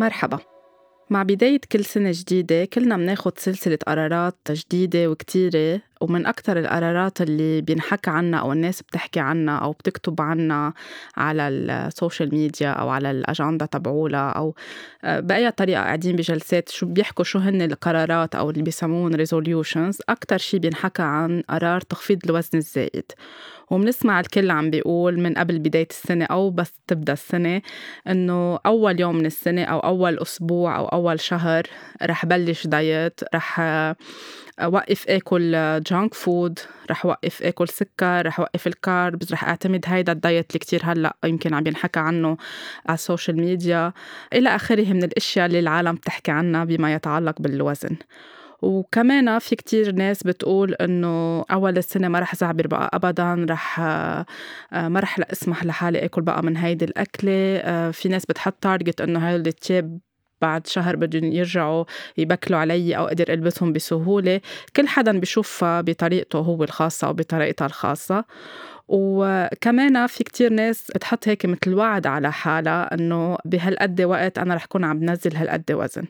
مرحبا. مع بداية كل سنة جديدة كلنا مناخد سلسلة قرارات جديدة وكتيرة ومن أكتر القرارات اللي بينحكى عنها أو الناس بتحكي عنها أو بتكتب عنها على ال social media أو على الأجندة تبعولها أو آه، بأي طريقة قاعدين بجلسات شو بيحكوا شو هن القرارات أو اللي بيسمون resolutions أكتر شي بينحكى عن قرار تخفيض الوزن الزائد. وبنسمع الكل عم بيقول من قبل بداية السنة أو بس تبدأ السنة إنه أول يوم من السنة أو أول أسبوع أو أول شهر رح بلش diet رح وقف آكل junk food رح وقف آكل سكر رح وقف ال carbs رح أعتمد هيدا ال diet اللي كتير هلأ يمكن عم ينحكى عنه على ال social media إلى آخره من الأشياء اللي العالم بتحكي عنها بما يتعلق بالوزن. وكمان في كتير ناس بتقول إنه أول السنة ما رح زعبر بقى ابدا رح آه، ما رح اسمح لحالي آكل بقى من هيدي الأكلة. آه، في ناس بتحط تارجت إنه هيدي التيب بعد شهر بدهم يرجعوا يبكلوا علي أو أقدر ألبسهم بسهولة. كل حدا بشوفها بطريقته هو الخاصة أو بطريقتها الخاصة. وكمان في كتير ناس بتحط هيك مثل وعد على حالها إنه بهالقد وقت أنا رح كون عم بنزل هالقد وزن.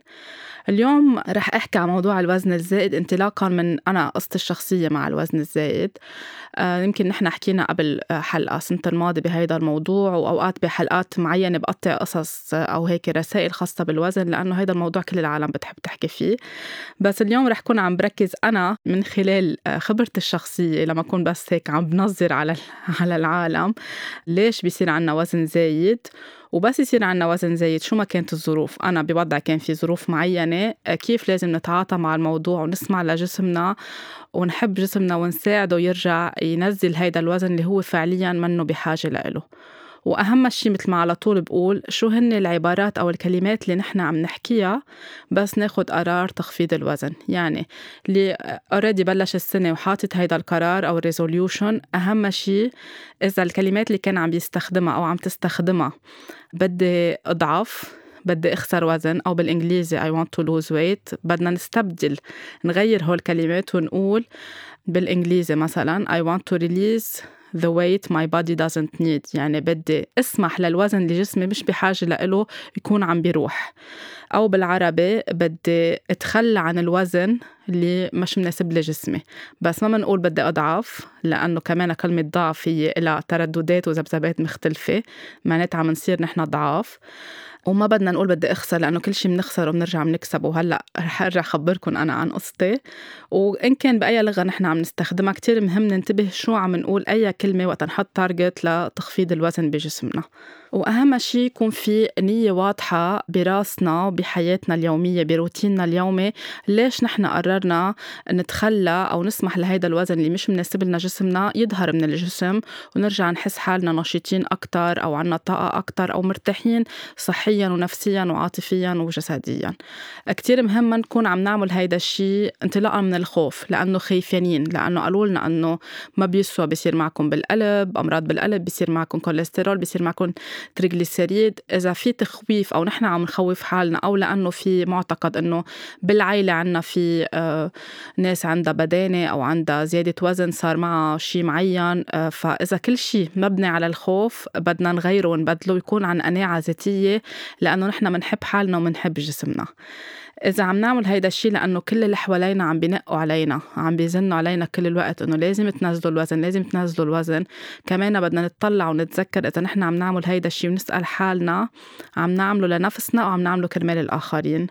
اليوم رح أحكي عن موضوع الوزن الزائد انطلاقا من أنا قصتي الشخصية مع الوزن الزائد آه يمكن نحن حكينا قبل حلقة سنه الماضية بهيدا الموضوع وأوقات بحلقات معينة بقطع قصص أو هيك رسائل خاصة بالوزن لأنه هيدا الموضوع كل العالم بتحب تحكي فيه. بس اليوم رح كون عم بركز أنا من خلال آه، خبرتي الشخصية لما أكون بس هيك عم بنظر على على العالم. ليش بيصير عنا وزن زايد؟ وبس يصير عنا وزن زايد شو ما كانت الظروف؟ أنا بوضع كان في ظروف معينة كيف لازم نتعاطى مع الموضوع ونسمع لجسمنا ونحب جسمنا ونساعده يرجع ينزل هيدا الوزن اللي هو فعليا منه بحاجة لإله. وأهم شيء مثل ما على طول بقول شو هن العبارات أو الكلمات اللي نحن عم نحكيها بس ناخد قرار تخفيض الوزن. يعني اللي already بلش السنة وحاطط هيدا القرار أو ال resolution أهم شيء إذا الكلمات اللي كان عم يستخدمها أو عم تستخدمها بدي أضعف بدي أخسر وزن أو بالإنجليزي I want to lose weight بدنا نستبدل نغير هول الكلمات ونقول بالإنجليزي مثلا I want to release the weight my body doesn't need. يعني بدي أسمح للوزن اللي جسمي مش بحاجة لإله يكون عم بيروح. أو بالعربي بدي أتخلى عن الوزن اللي مش مناسب لجسمي بس ما بنقول بدي أضعف لأنه كمان كلمة ضعف هي لها ترددات وذبذبات مختلفة معناتها عم نصير نحن ضعاف وما بدنا نقول بدي أخسر لأنه كل شيء بنخسره وبنرجع بنكسب وهلأ رح أرجع أخبركم أنا عن قصتي. وإن كان بأي لغة نحن عم نستخدمها كتير مهم ننتبه شو عم نقول أي كلمة وقت نحط تارجت لتخفيض الوزن بجسمنا. وأهم شيء يكون في نية واضحة براسنا وبحياتنا اليومية بروتيننا اليومي. ليش نحن قررنا نتخلى أو نسمح لهيدا الوزن اللي مش مناسب لنا جسمنا يظهر من الجسم؟ ونرجع نحس حالنا نشيطين أكثر أو عنا طاقة أكثر أو مرتاحين صحيا ونفسيا وعاطفيا وجسديا. كتير مهم ما نكون عم نعمل هيدا الشيء انطلاقا من الخوف لأنه خايفين لأنه قالوا لنا إنه ما بيسوى بيصير معكم بالقلب أمراض بالقلب بيصير معكم كوليسترول بيصير معكم تريجليسيريد إذا في تخويف أو نحن عم نخوف حالنا أو لأنه في معتقد إنه بالعائله عنا في آه، ناس عندها بدانة أو عندها زيادة وزن صار معها شيء معين آه، فإذا كل شيء مبني على الخوف بدنا نغيره ونبدله يكون عن قناعه ذاتية لأنه نحن بنحب حالنا وبنحب جسمنا. إذا عم نعمل هيدا الشيء لأنه كل اللي حوالينا عم بينقوا علينا عم بيزنوا علينا كل الوقت إنه لازم تنزلوا الوزن لازم تنزلوا الوزن. كمان بدنا نتطلع ونتذكر إذا نحن عم نعمل هيدا الشيء ونسأل حالنا عم نعمله لنفسنا أو عم نعمله كرمال الآخرين.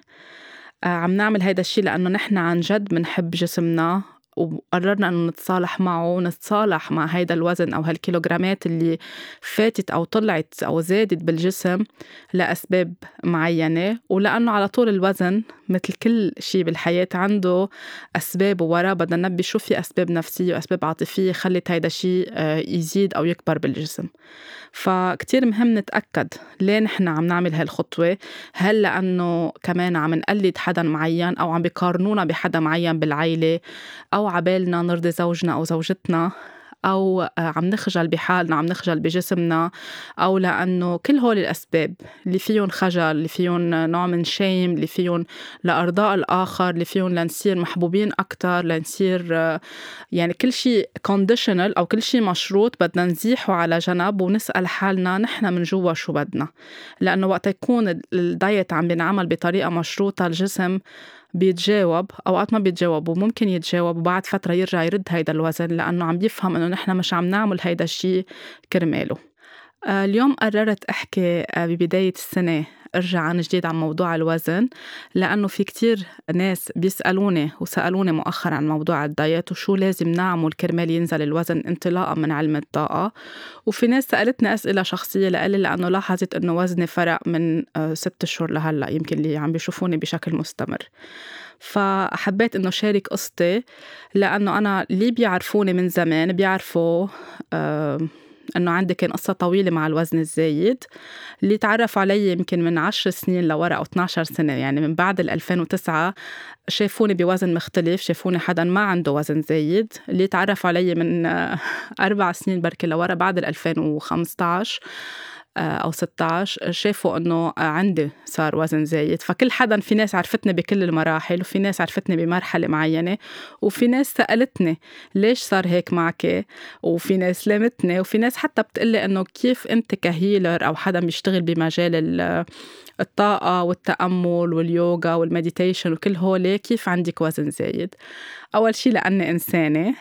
آه، عم نعمل هيدا الشيء لأنه نحن عن جد بنحب جسمنا وقررنا إنه نتصالح معه ونتصالح مع هيدا الوزن أو هالكيلوغرامات اللي فاتت أو طلعت أو زادت بالجسم لأسباب معينة. ولأنه على طول الوزن مثل كل شيء بالحياة عنده أسباب وراه بدنا ننبي شو في أسباب نفسية وأسباب عاطفية خلت هيدا الشيء آه، يزيد أو يكبر بالجسم. فكتير مهم نتأكد ليه نحن عم نعمل هالخطوة. هل لأنه كمان عم نقلد حدا معين أو عم بيقارنونا بحدا معين بالعيلة أو عبالنا نرضي زوجنا أو زوجتنا؟ أو آه، عم نخجل بحالنا عم نخجل بجسمنا أو لأنه كل هول الأسباب اللي فيهم خجل اللي فيهم نوع من شيم اللي فيهم لأرضاء الآخر اللي فيهم لنصير محبوبين أكتر لنصير آه، يعني كل شيء كونديشنال أو كل شيء مشروط بدنا نزيحه على جنب ونسأل حالنا نحن من جوا شو بدنا. لأنه وقت يكون ال diet عم بينعمل بطريقة مشروطة الجسم بيتجاوب أوقات ما بيتجاوب وممكن يتجاوب وبعد فترة يرجع يرد هيدا الوزن لأنه عم بيفهم إنه نحن مش عم نعمل هيدا الشيء كرماله. آه، اليوم قررت أحكي آه، ببداية السنة أرجع عن جديد عن موضوع الوزن لأنه في كتير ناس بيسألوني وسألوني مؤخرا عن موضوع ال diet وشو لازم نعمل كرمال ينزل الوزن انطلاقا من علم الطاقة. وفي ناس سألتني أسئلة شخصية لإلي لأنه لاحظت إنه وزني فرق من آه، ست اشهر لهلأ يمكن اللي عم بيشوفوني بشكل مستمر. فحبيت إنه شارك قصتي لأنه أنا اللي بيعرفوني من زمان بيعرفوا آه إنه عندي كان قصة طويلة مع الوزن الزايد اللي تعرف علي يمكن من 10 سنين لورا أو 12 سنة يعني من بعد ال 2009 شافوني بوزن مختلف شافوني حدا ما عنده وزن زايد اللي تعرف علي من أربع سنين بركي لورا بعد ال 2015 آه، أو 16 شافوا إنه عندي صار وزن زايد. فكل حدا في ناس عرفتني بكل المراحل وفي ناس عرفتني بمرحلة معينة وفي ناس سألتني ليش صار هيك معك؟ وفي ناس لامتني وفي ناس حتى بتقلي إنه كيف أنت كهيلر أو حدا بيشتغل بمجال الطاقة والتأمل واليوغا والمديتيشن وكل هول كيف عندك وزن زايد؟ أول شي لأني إنسانة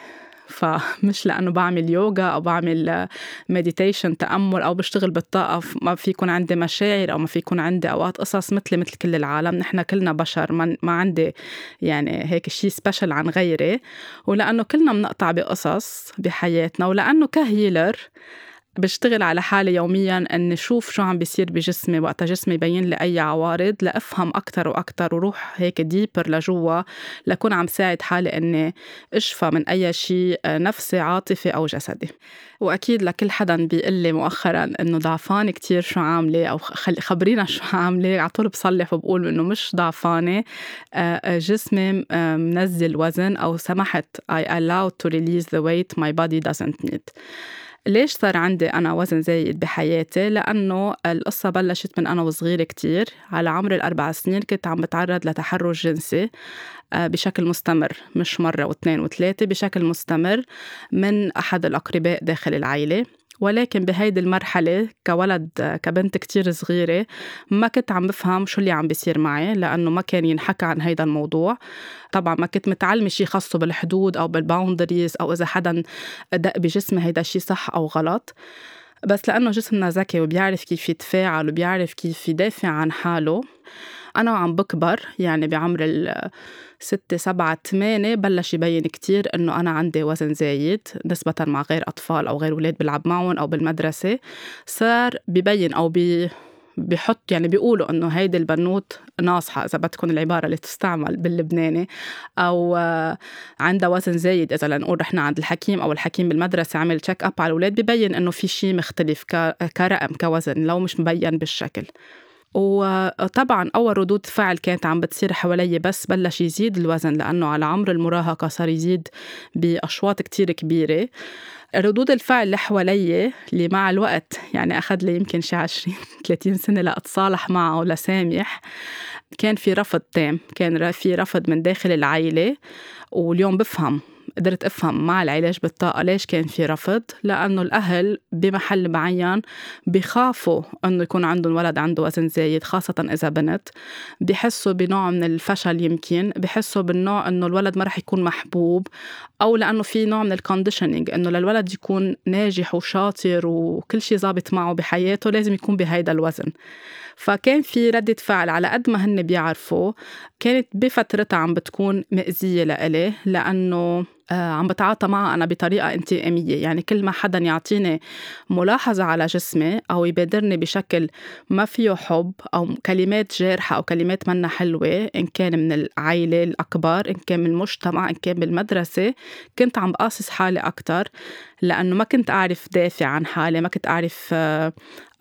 فمش لأنه بعمل يوغا أو بعمل meditation تأمل أو بشتغل بالطاقة ما في يكون عندي مشاعر أو ما في يكون عندي أوقات قصص مثلي مثل كل العالم. نحن كلنا بشر ما, ما عندي يعني هيك شيء special عن غيري. ولأنه كلنا بنقطع بقصص بحياتنا ولأنه ك healer بشتغل على حالي يوميا اني شوف شو عم بيصير بجسمي وقتها جسمي يبين لي أي عوارض لأفهم أكثر وأكثر وروح هيك deeper لجوا لكون عم ساعد حالي إني أشفى من أي شيء نفسي عاطفي أو جسدي. وأكيد لكل حدا بيقول لي مؤخرا إنه ضعفانه كتير شو عاملة أو خبرينا شو عاملة. على طول بصلح وبقول إنه مش ضعفانه آه، جسمي منزل وزن أو سمحت I allowed to release the weight my body doesn't need. ليش صار عندي أنا وزن زايد بحياتي؟ لأنه القصة بلشت من أنا وصغيرة كتير على عمر الأربع سنين كنت عم بتعرض لتحرش جنسي آه، بشكل مستمر مش مرة واثنين وثلاثة بشكل مستمر من أحد الأقرباء داخل العائلة ولكن بهيدي المرحلة ك child كبنت كتير صغيرة ما كنت عم بفهم شو اللي عم بيصير معي لأنه ما كان ينحكى عن هيدا الموضوع. طبعا ما كنت متعلمة شي خاصه بالحدود أو بال boundaries أو إذا حدا دق بجسمي هيدا الشي صح أو غلط. بس لأنه جسمنا ذكي وبيعرف كيف يتفاعل وبيعرف كيف يدافع عن حاله أنا وعم بكبر يعني بعمر ستة سبعة ثمانية بلش يبين كتير إنه أنا عندي وزن زايد نسبة مع غير أطفال أو غير ولاد بلعب معهم أو بالمدرسة. صار ببين أو بي بحط يعني بيقولوا إنه هيدي البنوت ناصحة إذا بدكم العبارة اللي تستعمل باللبناني أو عندها وزن زايد. إذا لنقول رحنا عند الحكيم أو الحكيم بالمدرسة عمل check up على الأولاد ببين إنه في شيء مختلف كرقم كوزن لو مش مبين بالشكل. وطبعا أول ردود فعل كانت عم بتصير حوالي بس بلش يزيد الوزن لأنه على عمر المراهقة صار يزيد بأشواط كتير كبيرة. ردود الفعل اللي حوالي اللي مع الوقت يعني أخذ لي يمكن شي 20 30 سنة لأتصالح معه ولسامح كان في رفض تام كان في رفض من داخل العائلة واليوم بفهم. قدرت أفهم مع العلاج بالطاقة ليش كان في رفض لأنه الأهل بمحل معين بخافوا إنه يكون عندهم ولد عنده وزن زايد خاصة إذا بنت. بحسوا بنوع من الفشل يمكن بحسوا بالنوع إنه الولد ما رح يكون محبوب أو لأنه في نوع من الكونديشنينج إنه للولد يكون ناجح وشاطر وكل شيء ظابط معه بحياته لازم يكون بهيدا الوزن. فكان في ردة فعل على قد ما هن بيعرفوا. كانت بفترتها عم بتكون مأزية لإلي لأنه آه، عم بتعاطى معها أنا بطريقة انتقامية. يعني كل ما حدا يعطيني ملاحظة على جسمي أو يبادرني بشكل ما فيه حب أو كلمات جارحة أو كلمات منا حلوة إن كان من العائلة الأكبر إن كان من المجتمع إن كان بالمدرسة كنت عم بقاصص حالي أكتر. لأنه ما كنت أعرف دافع عن حالي ما كنت أعرف آه،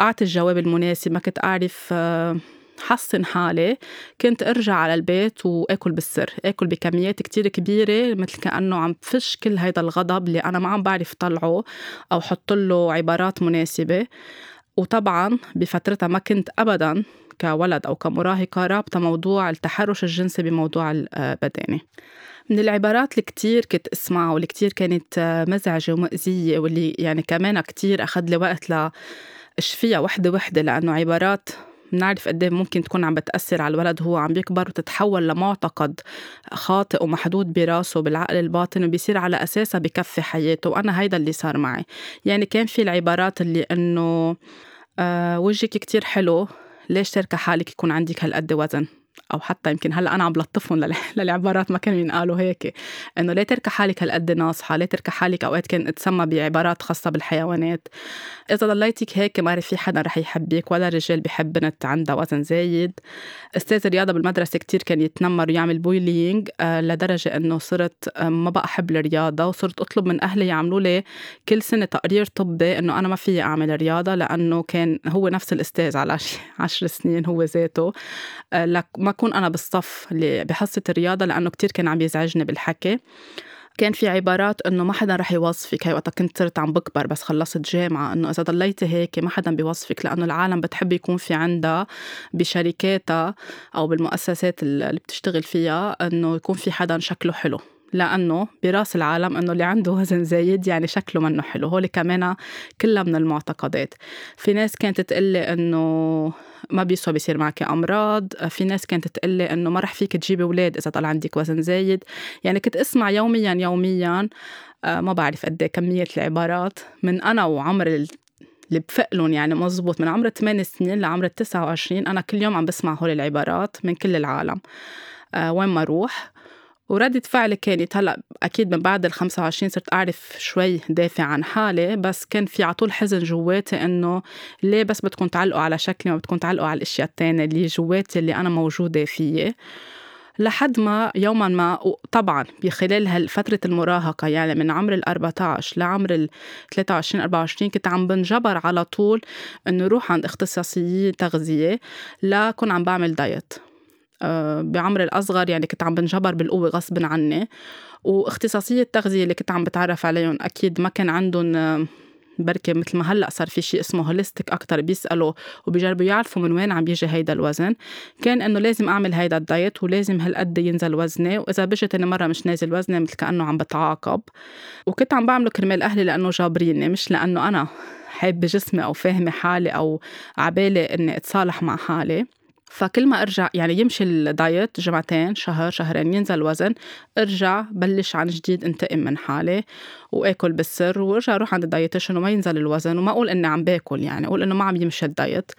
أعطي الجواب المناسب ما كنت أعرف آه، حصن حالي. كنت أرجع على البيت وآكل بالسر آكل بكميات كتير كبيرة مثل كأنه عم بفش كل هيدا الغضب اللي أنا ما عم بعرف طلعه أو حط له عبارات مناسبة. وطبعا بفترتها ما كنت ابدا كولد أو كمراهقة رابطة موضوع التحرش الجنسي بموضوع البدانه من العبارات الكتير كنت اسمعها واللي كتير كانت مزعجة ومؤذية واللي يعني كمان كتير أخذ لي وقت ل اشفيها وحدة وحدة لأنه عبارات بنعرف قد إيه ممكن تكون عم بتأثر على الولد وهو عم بيكبر وتتحول لمعتقد خاطئ ومحدود براسه بالعقل الباطن وبيصير على أساسها بكفي حياته وأنا هيدا اللي صار معي. يعني كان في العبارات اللي إنه آه وجهك كتير حلو ليش تركي حالك يكون عندك هالقد وزن؟ أو حتى يمكن هلأ أنا عم بلطفهم للعبارات ما كانوا ينقالوا هيك. إنه ليه تركي حالك هالقد ناصحة؟ ليه تركي حالك أوقات كان تسمى بعبارات خاصة بالحيوانات؟ إذا ضليتك هيك ما في حدا رح يحبك ولا رجال بحب بنت عندها وزن زايد. أستاذ الرياضه بالمدرسة كتير كان يتنمر ويعمل بويلينج آه، لدرجة إنه صرت آه، ما بقى أحب الرياضة وصرت أطلب من أهلي يعملوا لي كل سنة تقرير طبي إنه أنا ما في أعمل رياضة لأنه كان هو نفس الأستاذ على عشر سنين هو ذاته. آه، لك ما أكون أنا بالصف اللي بحصة الرياضة لأنه كتير كان عم يزعجني بالحكي. كان في عبارات إنه ما حدا رح يوصفك. هي وقتها كنت صرت عم بكبر بس خلصت جامعة إنه إذا ضليتي هيك ما حدا بيوصفك لأنه العالم بتحب يكون في عندها بشركاتها أو بالمؤسسات اللي بتشتغل فيها إنه يكون في حدا شكله حلو. لأنه براس العالم إنه اللي عنده وزن زايد يعني شكله منه حلو هول كمان كلها من المعتقدات. في ناس كانت تقلي إنه ما بيسوى بيصير معك أمراض في ناس كانت تقلي إنه ما رح فيك تجيبي أولاد إذا طلع عندك وزن زايد. يعني كنت أسمع يوميا يوميا آه، ما بعرف قد إيه كمية العبارات من أنا وعمر اللي بفقلن يعني مزبوط من عمر 8 سنين لعمر 29 أنا كل يوم عم بسمع هول العبارات من كل العالم. أه وين ما أروح وردة فعلي كانت هلا أكيد من بعد ال 25 صرت أعرف شوي دافع عن حالي بس كان في على طول حزن جواتي إنه ليه بس بدكم تعلقوا على شكلي ما بدكم تعلقوا على الأشياء التانية اللي جواتي اللي أنا موجودة فيه لحد ما يوما ما طبعا بخلال هالفترة المراهقة يعني من عمر ال 14 لعمر ال 23 24 كنت عم بنجبر على طول إنه روح عند اختصاصيين تغذية لكون عم بعمل diet آه، بعمر الأصغر يعني كنت عم بنجبر بالقوة غصب عني. واختصاصية التغذية اللي كنت عم بتعرف عليهم أكيد ما كان عندهم آه، بركي مثل ما هلأ صار في شيء اسمه holistic أكثر بيسألوا وبيجربوا يعرفوا من وين عم بيجي هيدا الوزن. كان إنه لازم أعمل هيدا ال diet ولازم هالقد ينزل وزني. وإذا بجت إني مرة مش نازل وزني مثل كأنه عم بتعاقب. وكنت عم بعمله كرمال أهلي لأنه جابريني مش لأنه أنا حابة جسمي أو فاهمة حالي أو عبالي إني أتصالح مع حالي. فكل ما أرجع يعني يمشي ال diet جمعتين شهر شهرين ينزل وزن أرجع بلش عن جديد انتقم من حالي وآكل بالسر وأرجع أروح عند ال dietitian وما ينزل الوزن وما أقول إني عم باكل يعني أقول إنه ما عم يمشي ال diet.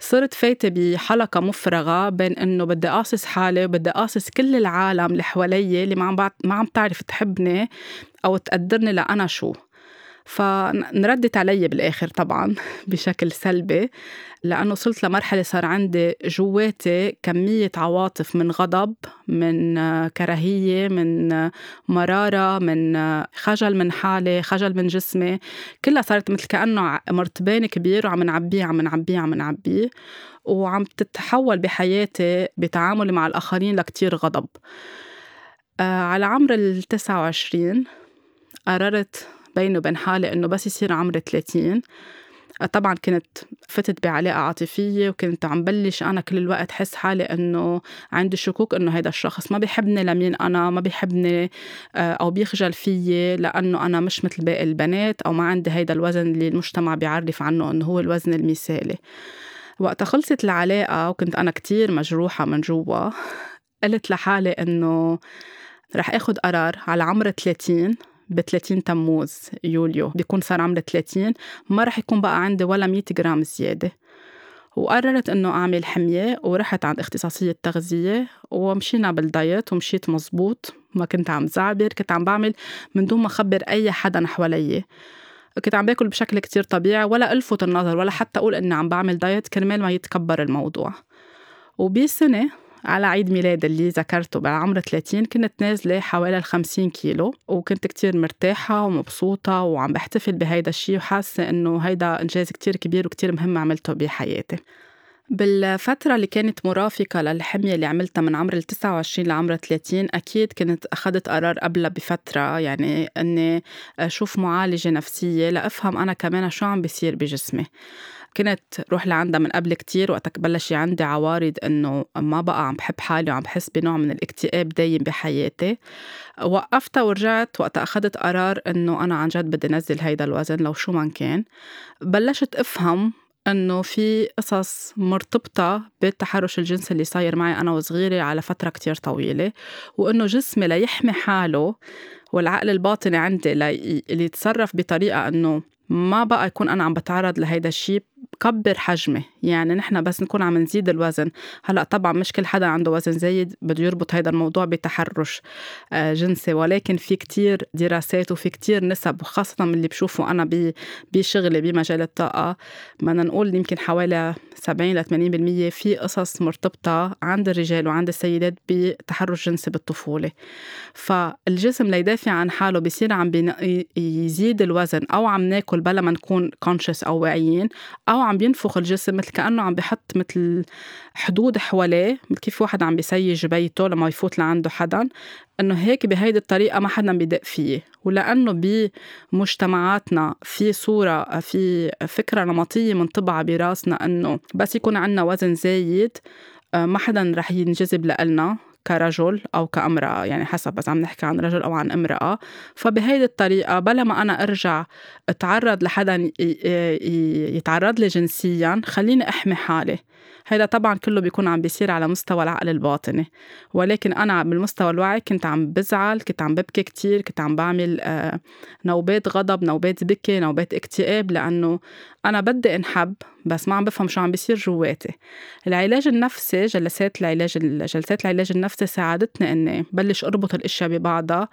صرت فايتة بحلقة مفرغة بين إنه بدي قاصص حالي وبدي قاصص كل العالم اللي حوالي اللي ما عم ما عم تعرف تحبني أو تقدرني لأنا شو. فنردت علي بالآخر طبعا بشكل سلبي لأنه وصلت لمرحلة صار عندي جواتي كمية عواطف من غضب من كراهية من مرارة من خجل من حالي خجل من جسمي. كلها صارت مثل كأنه مرتبان كبير وعم نعبيه عم نعبيه عم نعبيه. وعم تتحول بحياتي بتعاملي مع الآخرين لكتير غضب. آه، على عمر ال 29 قررت بيني وبين حالي إنه بس يصير عمري 30 طبعا كنت فتت بعلاقة عاطفية وكنت عم بلش أنا كل الوقت حس حالي إنه عندي شكوك إنه هيدا الشخص ما بيحبني لمين أنا ما بيحبني آه، أو بيخجل فيي لأنه أنا مش مثل باقي البنات أو ما عندي هيدا الوزن اللي المجتمع بيعرف عنه إنه هو الوزن المثالي. وقتها خلصت العلاقة وكنت أنا كتير مجروحة من جوا قلت لحالي إنه رح اخد قرار على عمر 30 ب 30 تموز يوليو. بيكون صار عمري 30 ما رح يكون بقى عندي ولا 100 جرام زيادة. وقررت إنه أعمل حمية ورحت عند اختصاصية تغذية ومشينا بال diet ومشيت مزبوط. ما كنت عم زعبر كنت عم بعمل من دون ما أخبر أي حدا حوالي. كنت عم باكل بشكل كتير طبيعي ولا ألفت النظر ولا حتى أقول إني عم بعمل diet كرمال ما يتكبر الموضوع. وبسنة على عيد ميلادي اللي ذكرته بعمر 30 كنت نازلة حوالي 50 كيلو وكنت كتير مرتاحة ومبسوطة وعم بحتفل بهيدا الشيء وحاسة إنه هيدا إنجاز كتير كبير وكتير مهم عملته بحياتي. بالفترة اللي كانت مرافقة للحمية اللي عملتها من عمر ال 29 لعمر 30 أكيد كنت أخذت قرار قبلها بفترة يعني إني أشوف معالجة نفسية لأفهم أنا كمان شو عم بيصير بجسمي. كنت روح لعندها من قبل كتير وقتها بلش عندي عوارض إنه ما بقى عم بحب حالي وعم بحس بنوع من الاكتئاب دايم بحياتي. وقفتها ورجعت وقتها أخذت قرار إنه أنا عن جد بدي انزل هيدا الوزن لو شو ما كان. بلشت أفهم إنه في قصص مرتبطة بالتحرش الجنسي اللي صاير معي أنا وصغيرة على فترة كتير طويلة وإنه جسمي ليحمي حاله والعقل الباطني عندي اللي يتصرف بطريقة إنه ما بقى يكون أنا عم بتعرض لهيدا الشيء كبر حجمي يعني نحن بس نكون عم نزيد الوزن. هلأ طبعا مش كل حدا عنده وزن زايد بده يربط هذا الموضوع بتحرش آه، جنسي. ولكن في كتير دراسات وفي كتير نسب وخاصة من اللي بشوفه أنا بشغلي بمجال الطاقة بدنا نقول يمكن حوالي 70 ل 80% في قصص مرتبطة عند الرجال وعند السيدات بتحرش جنسي بالطفولة. فالجسم ليدافع عن حاله بصير عم يزيد الوزن أو عم ناكل بلا ما نكون كونشس أو واعيين أو عم بينفخ الجسم مثل كأنه عم بحط مثل حدود حواليه مثل كيف واحد عم بيسيج بيته لما يفوت لعنده حدا. إنه هيك بهيدي الطريقة ما حدا بيدق فيه ولأنه بمجتمعاتنا في صورة في فكرة نمطية منطبعه براسنا إنه بس يكون عنا وزن زايد آه، ما حدا رح ينجذب لنا كرجل أو كامرأة يعني حسب بس عم نحكي عن رجل أو عن امرأة. فبهيدي الطريقة بلا ما أنا أرجع أتعرض لحدا يتعرض لي جنسيا خليني أحمي حالي. هيدا طبعا كله بيكون عم بيصير على مستوى العقل الباطني. ولكن أنا بالمستوى الوعي كنت عم بزعل كنت عم ببكي كتير كنت عم بعمل آه، نوبات غضب نوبات بكي نوبات اكتئاب لأنه أنا بدي انحب بس ما عم بفهم شو عم بيصير جواتي. العلاج النفسي جلسات العلاج جلسات العلاج النفسي ساعدتني إني بلش أربط الأشياء ببعضها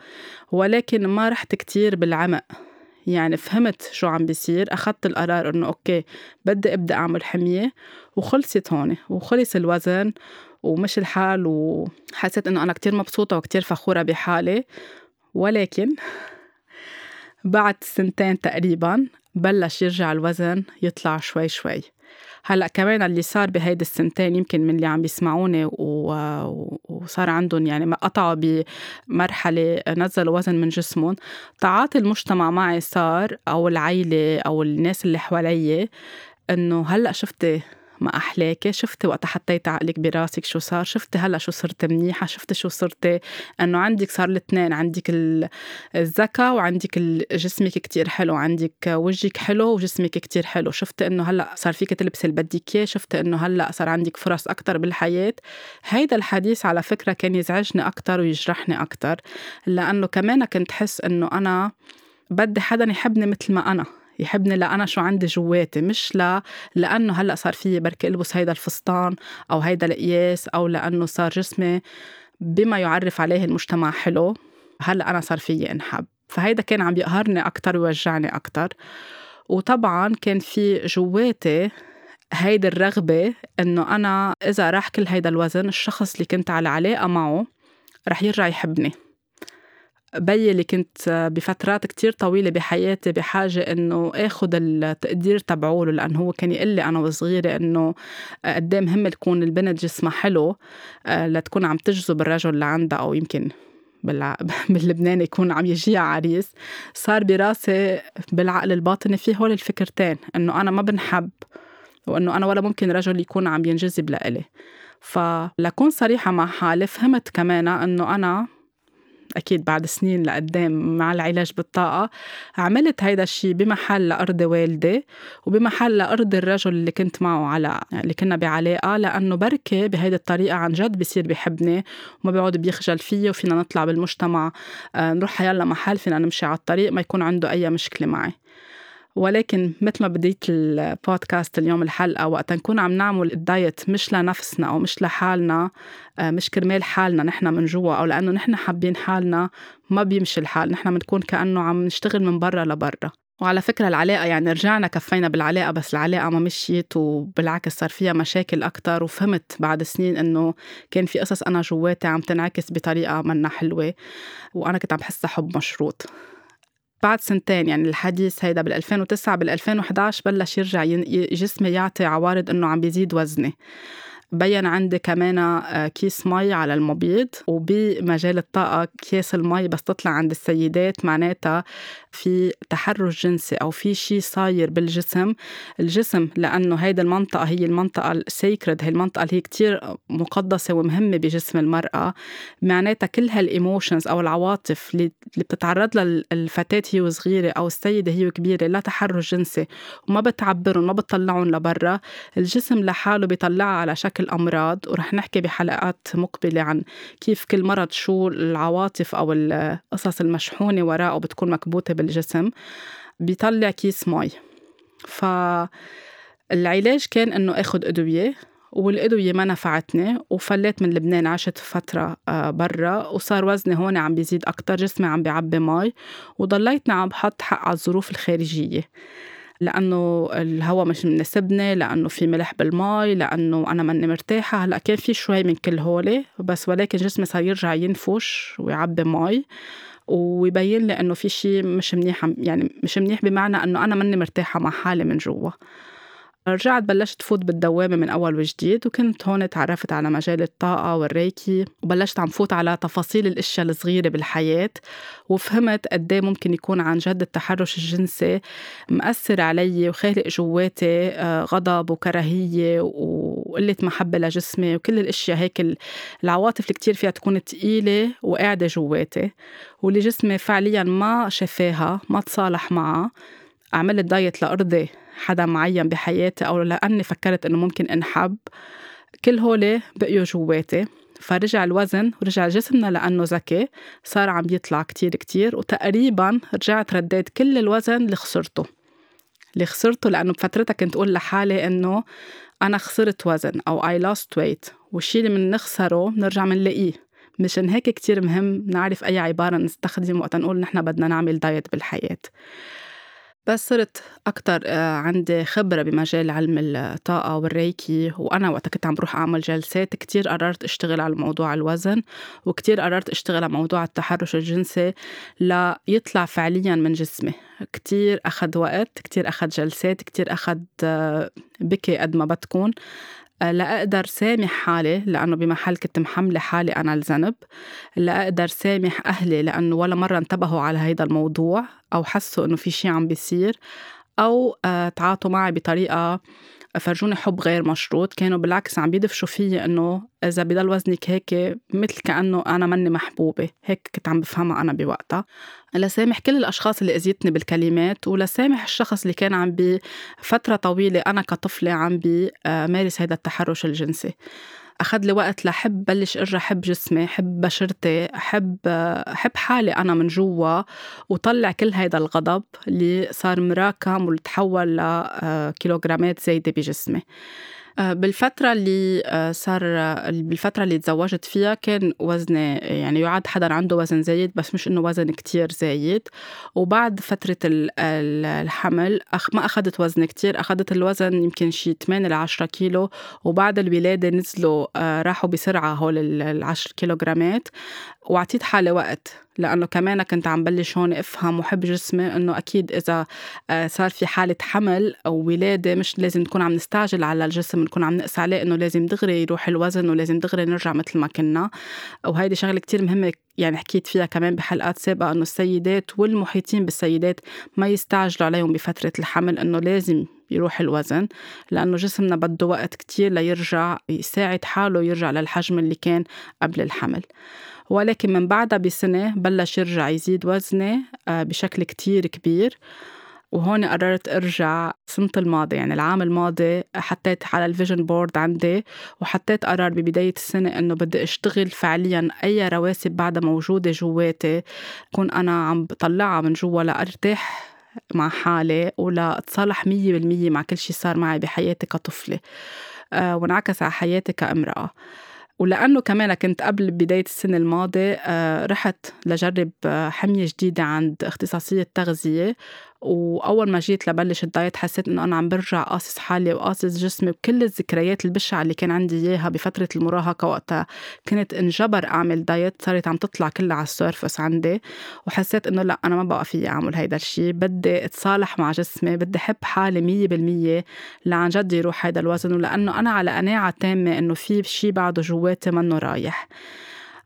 ولكن ما رحت كتير بالعمق. يعني فهمت شو عم بيصير أخذت القرار إنه أوكي بدي أبدأ أعمل حمية وخلصت هون وخلص الوزن ومش الحال وحسيت إنه أنا كتير مبسوطة وكتير فخورة بحالي. ولكن بعد سنتين تقريبا بلش يرجع الوزن يطلع شوي شوي. هلأ كمان اللي صار بهيدي السنتين يمكن من اللي عم بيسمعوني وصار عندهم يعني ما قطعوا بمرحلة نزلوا وزن من جسمهم. تعاطي المجتمع معي صار أو العيلة أو الناس اللي حوالي إنه هلأ شفتي ما أحلاكي. شفتي وقت حطيت عقلك براسك شو صار؟ شفتي هلأ شو صرت منيحة؟ شفتي شو صرتي أنه عندك صار الاثنين. عندك الذكاء وعندك جسمك كتير حلو. عندك وجهك حلو وجسمك كتير حلو. شفتي أنه هلأ صار فيك تلبسي اللي بدك إياه. شفتي أنه هلأ صار عندك فرص أكتر بالحياة. هيدا الحديث على فكرة كان يزعجني أكتر ويجرحني أكتر. لأنه كمان كنت حس أنه أنا بدي حدا يحبني مثل ما أنا. يحبني لأنا شو عندي جواتي مش لا لأنه هلأ صار فيي بركي ألبس هيدا الفستان أو هيدا القياس أو لأنه صار جسمي بما يعرف عليه المجتمع حلو هلأ أنا صار فيي إنحب. فهيدا كان عم يقهرني أكتر ويوجعني أكتر. وطبعا كان في جواتي هيدي الرغبة إنه أنا إذا راح كل هيدا الوزن الشخص اللي كنت على علاقة معه رح يرجع يحبني. بيي اللي كنت بفترات كتير طويلة بحياتي بحاجة إنه آخد التقدير تبعوله لأنه هو كان يقول لي أنا وصغيرة إنه قد مهم تكون البنت جسمها حلو آه، لتكون عم تجذب الرجل اللي عندها أو يمكن باللبنان يكون عم يجيها عريس. صار براسي بالعقل الباطني في هول الفكرتين إنه أنا ما بنحب وإنه أنا ولا ممكن رجل يكون عم ينجذب لإلي. فلكون صريحة مع حالي فهمت كمان إنه أنا أكيد بعد سنين لقدام مع العلاج بالطاقة عملت هيدا الشيء بمحل لأرضي والدي وبمحل لأرضي الرجل اللي كنت معه على اللي كنا بعلاقة لأنه بركة بهيدي الطريقة عن جد بصير بحبني وما بيقعد بيخجل فيي وفينا نطلع بالمجتمع آه، نروح حيلا محل فينا نمشي على الطريق ما يكون عنده أي مشكلة معي. ولكن مثل ما بديت البودكاست اليوم الحلقة وقت نكون عم نعمل الدايت مش لنفسنا أو مش لحالنا آه، مش كرمال حالنا نحن من جوا أو لأنه نحن حابين حالنا ما بيمشي الحال نحن بنكون كأنه عم نشتغل من برا لبرا. وعلى فكرة العلاقة يعني رجعنا كفينا بالعلاقة بس العلاقة ما مشيت وبالعكس صار فيها مشاكل أكتر. وفهمت بعد سنين إنه كان في قصص أنا جواتي عم تنعكس بطريقة منا حلوة وأنا كنت عم بحسها حب مشروط. بعد سنتين يعني الحديث هيدا بال 2009 بال 2011 بلش يرجع جسمي يعطي عوارض إنه عم بيزيد وزني. بين عندي كمان آه، كيس مي على المبيض وبمجال الطاقة كيس المي بس تطلع عند السيدات معناتها في تحرش جنسي أو في شيء صاير بالجسم. الجسم لأنه هيدي المنطقة هي المنطقة السيكرد هي المنطقة اللي هي كتير مقدسة ومهمة بجسم المرأة. معناتها كل هالإيموشنز أو العواطف اللي بتتعرض لها الفتاة هي وصغيرة أو السيدة هي وكبيرة لا تحرش جنسي وما بتعبرهم ما بتطلعهم لبرا. الجسم لحاله بيطلعها على شكل الأمراض ورح نحكي بحلقات مقبلة عن كيف كل مرض شو العواطف أو القصص المشحونة وراءه بتكون مكبوتة بالجسم بيطلع كيس مي فالعلاج كان إنه آخد أدوية والأدوية ما نفعتني وفليت من لبنان عشت فترة آه، برا وصار وزني هون عم بيزيد أكتر جسمي عم بيعبي مي وضليتني عم بحط حق على الظروف الخارجية. لأنه الهواء مش مناسبني لأنه في ملح بالماء لأنه أنا ماني مرتاحة. هلأ كان في شوي من كل هولي بس ولكن جسمي صار يرجع ينفش ويعبي مي ويبين لي إنه في شيء مش منيح يعني مش منيح بمعنى إنه أنا ماني مرتاحة مع حالي من جوا. رجعت بلشت فوت بالدوامة من أول وجديد وكنت هون تعرفت على مجال الطاقة والريكي وبلشت عم فوت على تفاصيل الأشياء الصغيرة بالحياة وفهمت قد ممكن يكون عن جد التحرش الجنسي مأثر علي وخالق جواتي آه، غضب وكراهية وقلة محبة لجسمي وكل الأشياء هيك العواطف اللي كتير فيها تكون تقيلة وقاعدة جواتي. واللي جسمي فعليا ما شفاها ما تصالح معها عملت دايت لأرضي. حدا معين بحياتي أو لأني فكرت إنه ممكن أنحب كل هولي بقيوا جواتي. فرجع الوزن ورجع جسمنا لأنه ذكي صار عم يطلع كتير كتير وتقريبا رجعت رديت كل الوزن اللي خسرته. اللي خسرته لأنه بفترتها كنت أقول لحالي إنه أنا خسرت وزن أو I lost weight والشي اللي بنخسره بنرجع بنلاقيه مشان هيك كتير مهم نعرف أي عبارة نستخدم وقت نقول نحن بدنا نعمل دايت بالحياة. بس صرت أكتر آه، عندي خبرة بمجال علم الطاقة والريكي وأنا وقت كنت عم بروح أعمل جلسات كتير قررت أشتغل على موضوع الوزن وكتير قررت أشتغل على موضوع التحرش الجنسي ليطلع فعليا من جسمي. كتير أخذ وقت كتير أخذ جلسات كتير أخذ آه، بكي قد ما بتكون. لأقدر سامح حالي لأنه بمحل كنت محملة حالي أنا الذنب. لأقدر سامح أهلي لأنه ولا مرة انتبهوا على هيدا الموضوع أو حسوا إنه في شي عم بيصير أو آه، تعاطوا معي بطريقة فرجوني حب غير مشروط كانوا بالعكس عم بيدفشوا فيي إنه إذا بضل وزنك هيك مثل كأنه أنا مني محبوبة هيك كنت عم بفهمها أنا بوقتها. لسامح كل الأشخاص اللي أذيتني بالكلمات ولسامح الشخص اللي كان عم بفتره طويلة أنا كطفلة عم بمارس هذا التحرش الجنسي. أخذ لي وقت لحب بلش ارجع حب جسمي حب بشرتي حب حب حالي أنا من جوا وطلع كل هيدا الغضب اللي صار مراكم وتحول لكيلوغرامات زايدة بجسمي. آه، بالفترة اللي آه، صار بالفترة اللي تزوجت فيها كان وزني يعني يعد حدا عنده وزن زايد بس مش إنه وزن كتير زايد. وبعد فترة الحمل ما أخذت وزن كتير أخذت الوزن يمكن شي 8 ل 10 كيلو. وبعد الولادة نزلوا آه، راحوا بسرعة هول ال 10 كيلوغرامات. وعطيت حالي وقت لأنه كمان كنت عم بلش هون أفهم وحب جسمي إنه أكيد إذا آه، صار في حالة حمل أو ولادة مش لازم نكون عم نستعجل على الجسم نكون عم نقسى عليه إنه لازم دغري يروح الوزن ولازم دغري نرجع مثل ما كنا. وهيدي شغلة كتير مهمة يعني حكيت فيها كمان بحلقات سابقة إنه السيدات والمحيطين بالسيدات ما يستعجلوا عليهم بفترة الحمل إنه لازم يروح الوزن لأنه جسمنا بده وقت كتير ليرجع يساعد حاله يرجع للحجم اللي كان قبل الحمل. ولكن من بعدها بسنة بلش يرجع يزيد وزني آه، بشكل كتير كبير. وهون قررت أرجع السنة الماضية يعني العام الماضي حطيت على ال vision board عندي وحطيت قرار ببداية السنة إنه بدي أشتغل فعليا أي رواسب بعدها موجودة جواتي كون أنا عم بطلعها من جوا لأرتاح مع حالي ولا اتصالح مية بالمية مع كل شي صار معي بحياتي كطفلة. آه، وانعكس على حياتي كامرأة. ولأنه كمان كنت قبل بداية السنة الماضية آه، رحت لجرب آه، حمية جديدة عند اختصاصية تغذية. وأول ما جيت لبلش الدايت حسيت إنه أنا عم برجع قاصص حالي وقاصص جسمي وكل الذكريات البشعة اللي كان عندي إياها بفترة المراهقة وقتها. كنت انجبر أعمل diet صارت عم تطلع كلها على ال surface عندي. وحسيت إنه لأ أنا ما بقى فيي أعمل هيدا الشيء بدي أتصالح مع جسمي بدي أحب حالي مية بالمية لعن جد يروح هيدا الوزن. ولأنه أنا على قناعة تامة إنه في شيء بعده جواتي منه رايح.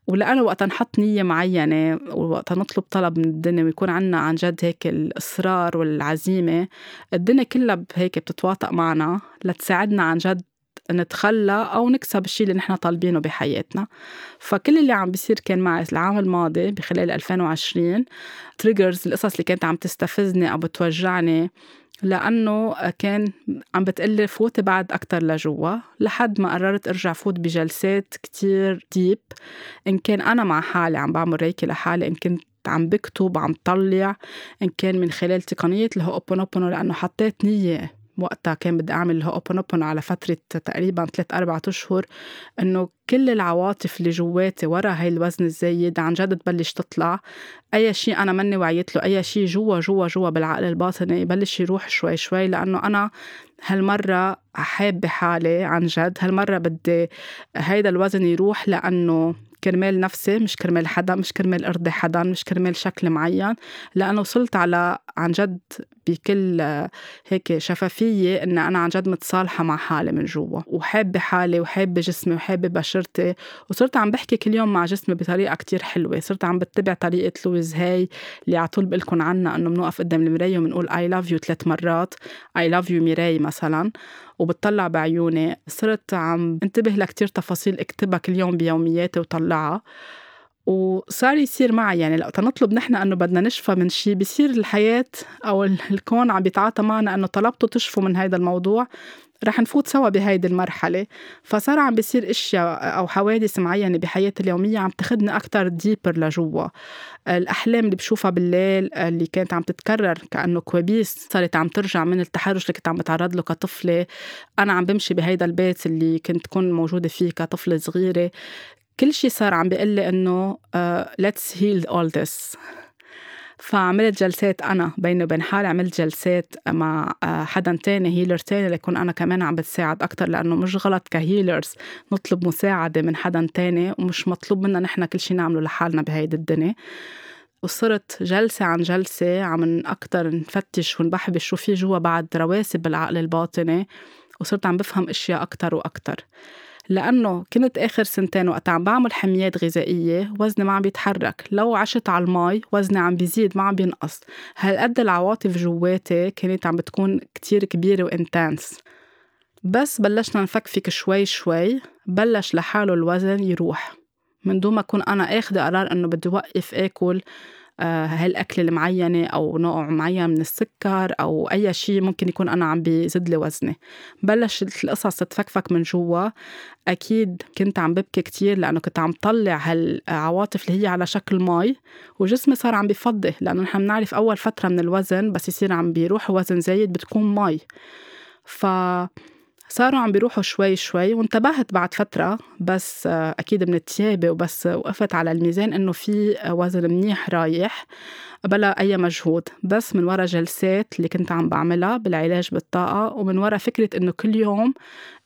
ولأنه وقت نحط نية معينة ووقت نطلب طلب من الدنيا ويكون عنا عن جد هيك الإصرار والعزيمة الدنيا كلها هيك بتتواطأ معنا لتساعدنا عن جد نتخلى أو نكسب الشيء اللي نحن طالبينه بحياتنا. فكل اللي عم بيصير كان معي العام الماضي بخلال 2020 triggers القصص اللي كانت عم تستفزني أو بتوجعني لأنه كان عم بتقلي فوتي بعد أكتر لجوا لحد ما قررت أرجع فوت بجلسات كتير deep. إن كان أنا مع حالي عم بعمل Reiki لحالي إن كنت عم بكتب عم طلع إن كان من خلال تقنية ال Ho'oponopono لأنه حطيت نية وقتها كان بدي أعمل ال Ho'oponopono على فترة تقريبا ثلاث أربعة أشهر إنه كل العواطف اللي جواتي ورا هاي الوزن الزايد عن جد تبلش تطلع. أي شيء أنا مني وعيت له أي شيء جوا جوا جوا بالعقل الباطني يبلش يروح شوي شوي. لأنه أنا هالمرة حابة حالي عن جد. هالمرة بدي هيدا الوزن يروح لأنه كرمال نفسي مش كرمال حدا مش كرمال أرضي حدا مش كرمال شكل معين لأنه وصلت على عن جد بكل هيك شفافية إن أنا عن جد متصالحة مع حالي من جوا. وحابة حالي وحابة جسمي وحابة بشرتي. وصرت عم بحكي كل يوم مع جسمي بطريقة كتير حلوة. صرت عم بتبع طريقة لويز هاي اللي على طول بقلكن عنها إنه بنوقف قدام المراية وبنقول I love you ثلاث مرات. I love you ميراي مثلا. وبتطلع بعيوني صرت عم انتبه لكتير تفاصيل اكتبها كل يوم بيومياتي وطلعها. وصار يصير معي. يعني لو نطلب نحن إنه بدنا نشفى من شيء بصير الحياة أو الكون عم بيتعاطى معنا إنه طلبتوا تشفوا من هذا الموضوع رح نفوت سوا بهيدي المرحلة. فصار عم بيصير إشياء أو حوادث معينة بحياتي اليومية عم تاخدني أكثر deeper لجوا. الأحلام اللي بشوفها بالليل اللي كانت عم تتكرر كأنه كوابيس صارت عم ترجع من التحرش اللي كنت عم بتعرض له كطفلة. أنا عم بمشي بهيدا البيت اللي كنت كون موجودة فيه كطفلة صغيرة. كل شيء صار عم بيقول لي إنه let's heal all this فعملت جلسات أنا بيني وبين حالي عملت جلسات مع آه، حدا تاني healer تاني ليكون أنا كمان عم بتساعد أكتر لأنه مش غلط ك healers نطلب مساعدة من حدا تاني ومش مطلوب منا نحن كل شيء نعمله لحالنا بهيدي الدنيا. وصرت جلسة عن جلسة عم أكتر نفتش ونبحبش شو في جوا بعد رواسب بالعقل الباطني وصرت عم بفهم أشياء أكتر وأكتر. لأنه كنت آخر سنتين وقت عم بعمل حميات غذائية وزني ما عم بيتحرك. لو عشت على المي وزني عم بيزيد ما عم بينقص. هالقد العواطف جواتي كانت عم بتكون كتير كبيرة وإنتانس بس بلشنا نفكفك شوي شوي بلش لحاله الوزن يروح. من دون ما أكون أنا آخذة قرار إنه بدي وقف آكل آه، هالأكل المعينة أو نوع معين من السكر أو أي شيء ممكن يكون أنا عم بيزيد لي وزني. بلشت القصص تتفكفك من جوا. أكيد كنت عم ببكي كتير لأنه كنت عم طلع هالعواطف اللي هي على شكل مي وجسمي صار عم بفضي لأنه نحن بنعرف أول فترة من الوزن بس يصير عم بيروح وزن زايد بتكون مي. ف صاروا عم بيروحوا شوي شوي وانتبهت بعد فترة بس أكيد من التيابة وبس وقفت على الميزان إنه في وزن منيح رايح بلا أي مجهود. بس من ورا جلسات اللي كنت عم بعملها بالعلاج بالطاقة ومن ورا فكرة إنه كل يوم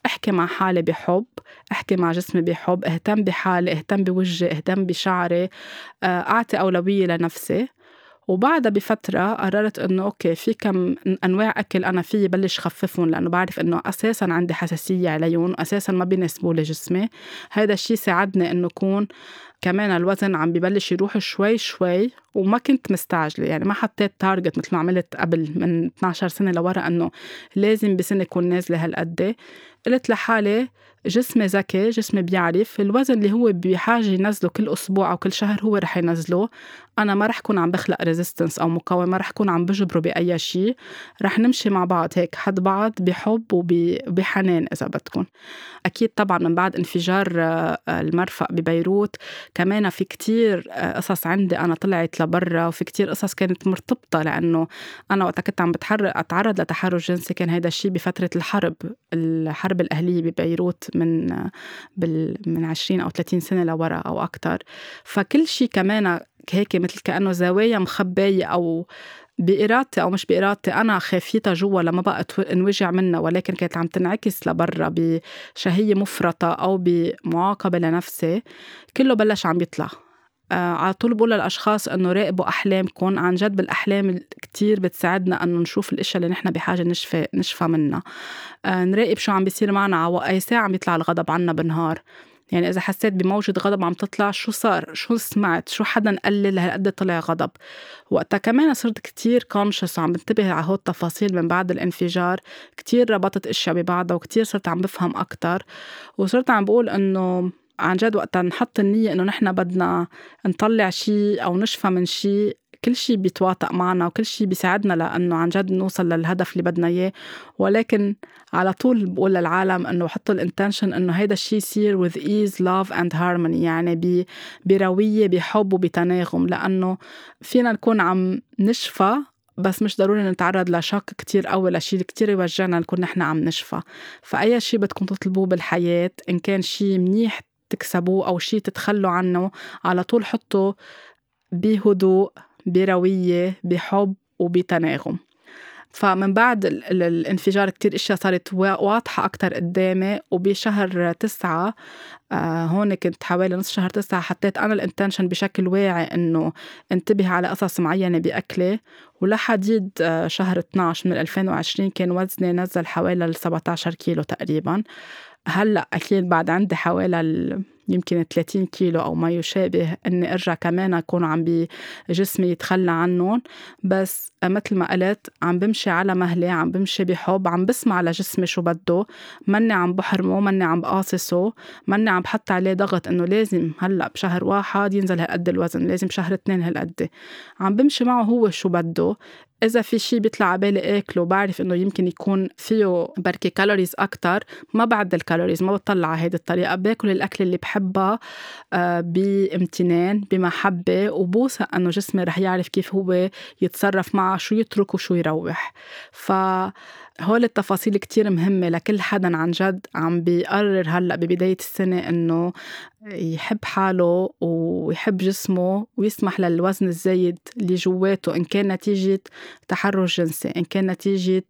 أحكي مع حالي بحب أحكي مع جسمي بحب أهتم بحالي أهتم بوجهي أهتم بشعري أعطي أولوية لنفسي. وبعدها بفترة قررت إنه okay في كم أنواع أكل أنا فيي بلش خففهم لأنه بعرف إنه أساسا عندي حساسية عليهم وأساسا ما بيناسبوا لي جسمي. هذا الشيء ساعدني إنه أكون كمان الوزن عم ببلش يروح شوي شوي وما كنت مستعجلة يعني ما حطيت target مثل ما عملت قبل من 12 سنة لورا إنه لازم بسنة يكون نازلة هالقد. قلت لحالي جسمي ذكي جسمي بيعرف الوزن اللي هو بحاجة ينزله كل أسبوع أو كل شهر هو رح ينزله. أنا ما رح كون عم بخلق ريزيستنس أو مقاومة ما رح كون عم بجبره بأي شيء. رح نمشي مع بعض هيك حد بعض بحب وبحنان إذا بدكم أكيد طبعا من بعد انفجار آه، المرفأ ببيروت. كمان في كتير آه، قصص عندي أنا طلعت لبرا وفي كتير قصص كانت مرتبطة لأنه أنا وقت كنت عم بتحرك أتعرض لتحرش جنسي. كان هيدا الشيء بفترة الحرب الحرب الأهلية ببيروت من بال من 20 أو 30 سنة لورا أو أكتر. فكل شيء كمان هيك مثل كأنه زوايا مخباية أو بإرادتي أو مش بإرادتي أنا خافيتها جوا لما بقت انوجع منها. ولكن كانت عم تنعكس لبرا بشهية مفرطة أو بمعاقبة لنفسي. كله بلش عم يطلع. على طول بقول للأشخاص إنه راقبوا أحلامكم عن جد بالأحلام كتير بتساعدنا إنه نشوف الأشياء اللي نحن بحاجة نشفى نشفى منها. آه نراقب شو عم بيصير معنا أي ساعة عم يطلع الغضب عنا بالنهار. يعني إذا حسيت بموجة غضب عم تطلع شو صار؟ شو سمعت؟ شو حدا قال لي لهالقد طلع غضب؟ وقتها كمان صرت كتير كونشس وعم بنتبه على هول التفاصيل من بعد الانفجار. كتير ربطت إشياء ببعضها وكتير صرت عم بفهم أكتر. وصرت عم بقول إنه عن جد وقتها نحط النية إنه نحن بدنا نطلع شيء أو نشفى من شيء كل شيء بيتواطأ معنا وكل شيء بيساعدنا لأنه عن جد نوصل للهدف اللي بدنا إياه. ولكن على طول بقول للعالم إنه حطوا الإنتنشن إنه هيدا الشيء يصير with ease love and harmony يعني بروية بحب وبتناغم. لأنه فينا نكون عم نشفى بس مش ضروري نتعرض لشك كتير قوي لشيء كتير يوجعنا نكون نحن عم نشفى. فأي شيء بدكم تطلبوه بالحياة إن كان شيء منيح تكسبوه أو شيء تتخلوا عنه على طول حطوا بهدوء بروية بحب وبتناغم. فمن بعد الانفجار كتير إشياء صارت واضحة أكتر قدامي. وبشهر تسعة آه هون كنت حوالي نص شهر تسعة حطيت أنا الإنتنشن بشكل واعي إنه انتبه على قصص معينة بأكلي. ولحديد آه شهر 12 من 2020 كان وزني نزل حوالي 17 كيلو تقريبا. هلأ أكيد بعد عندي حوالي يمكن 30 كيلو أو ما يشابه إني أرجع كمان أكون عم بجسمي يتخلى عنهم. بس مثل ما قلت عم بمشي على مهلي عم بمشي بحب عم بسمع لجسمي شو بده. ماني عم بحرمه ماني عم بقاصصه ماني عم بحط عليه ضغط إنه لازم هلأ بشهر واحد ينزل هالقد الوزن لازم بشهر اثنين هالقد. عم بمشي معه هو شو بده. إذا في شيء بيطلع على بالي آكله بعرف إنه يمكن يكون فيه بركي كالوريز أكتر ما بعد الكالوريز ما بطلع على هيدي الطريقة باكل الأكل اللي بحبها آه، بامتنان بمحبة وبوثق إنه جسمي رح يعرف كيف هو يتصرف معه شو يترك وشو يروح. ف هول التفاصيل كتير مهمة لكل حدا عن جد عم بيقرر هلأ ببداية السنة إنه يحب حاله ويحب جسمه ويسمح للوزن الزايد اللي جواته إن كان نتيجة تحرش جنسي إن كان نتيجة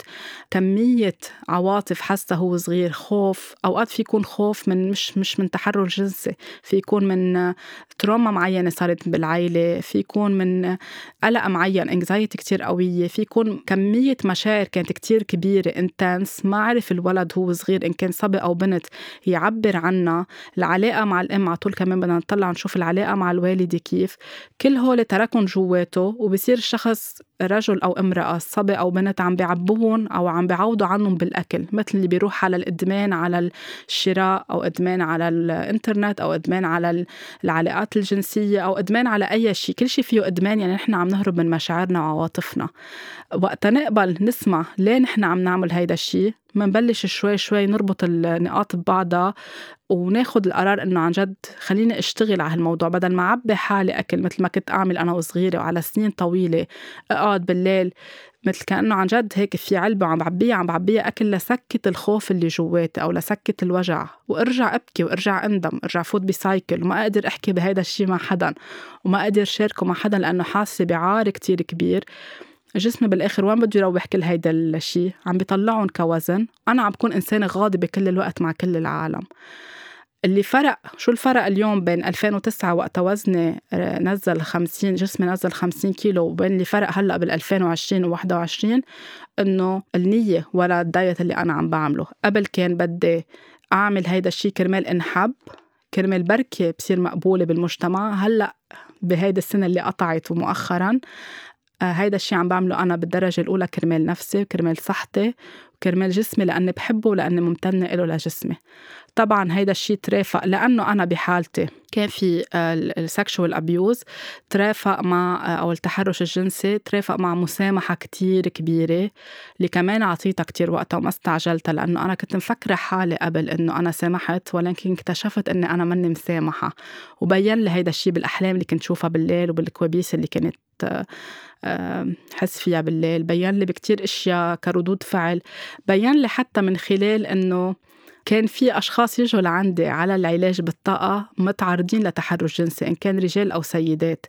كمية عواطف حسها هو صغير خوف أوقات في يكون خوف من مش مش من تحرش جنسي في يكون من trauma معينة صارت بالعائلة في يكون من قلق معين anxiety كتير قوية في يكون كمية مشاعر كانت كتير كبيرة. intense ما عرف الولد هو صغير إن كان صبي أو بنت يعبر عنها. العلاقة مع الأم على طول كمان بدنا نطلع نشوف العلاقة مع الوالدة كيف. كل هول تركهم جواته وبصير الشخص رجل أو امرأة صبي أو بنت عم بيعبوهم أو عم بيعوضوا عنهم بالأكل. مثل اللي بيروح على الإدمان على الشراء أو إدمان على الإنترنت أو إدمان على العلاقات الجنسية أو إدمان على أي شيء. كل شيء فيه إدمان يعني نحن عم نهرب من مشاعرنا وعواطفنا. وقتا نقبل نسمع ليه نحن عم نعمل هيدا الشيء منبلش شوي شوي نربط النقاط ببعضها وناخد القرار إنه عن جد خليني أشتغل على هالموضوع بدل ما أعبي حالي أكل مثل ما كنت أعمل أنا وصغيرة وعلى سنين طويلة أقعد بالليل. مثل كأنه عن جد هيك في علبة عم بعبيها عم بعبيها أكل لسكت الخوف اللي جواتي أو لسكت الوجع. وأرجع أبكي وأرجع أندم أرجع فوت ب cycle وما أقدر أحكي بهيدا الشيء مع حدا. وما أقدر شاركه مع حدا لأنه حاسة بعار كتير كبير. جسمي بالآخر وين بده يروح كل هيدا الشيء عم بيطلعهم كوزن. أنا عم بكون إنسانة غاضبة كل الوقت مع كل العالم. اللي فرق شو الفرق اليوم بين 2009 وقت وزني آه، نزل 50 جسمي نزل 50 كيلو وبين اللي فرق هلأ بال 2020 و 21 إنه النية ولا الدايت اللي أنا عم بعمله. قبل كان بدي أعمل هيدا الشيء كرمال إنحب كرمال بركي بصير مقبولة بالمجتمع. هلأ بهيدي السنة اللي قطعت ومؤخرا هيدا الشيء عم بعمله أنا بالدرجة الأولى كرمال نفسي وكرمال صحتي وكرمال جسمي لأني بحبه ولأني ممتنة له لجسمي. طبعا هيدا الشيء ترافق لأنه أنا بحالتي كان في ال sexual abuse ترافق مع آه، أو التحرش الجنسي ترافق مع مسامحة كتير كبيرة اللي كمان عطيتها كتير وقتها وما استعجلتها لأنه أنا كنت مفكرة حالي قبل إنه أنا سامحت ولكن اكتشفت إني أنا مني مسامحة. وبين لي هيدا الشيء بالأحلام اللي كنت شوفها بالليل وبالكوابيس اللي كانت حس فيها بالليل. بين لي بكتير أشياء كردود فعل. بين لي حتى من خلال إنه كان في أشخاص يجوا لعندي على العلاج بالطاقة متعرضين لتحرش جنسي إن كان رجال أو سيدات.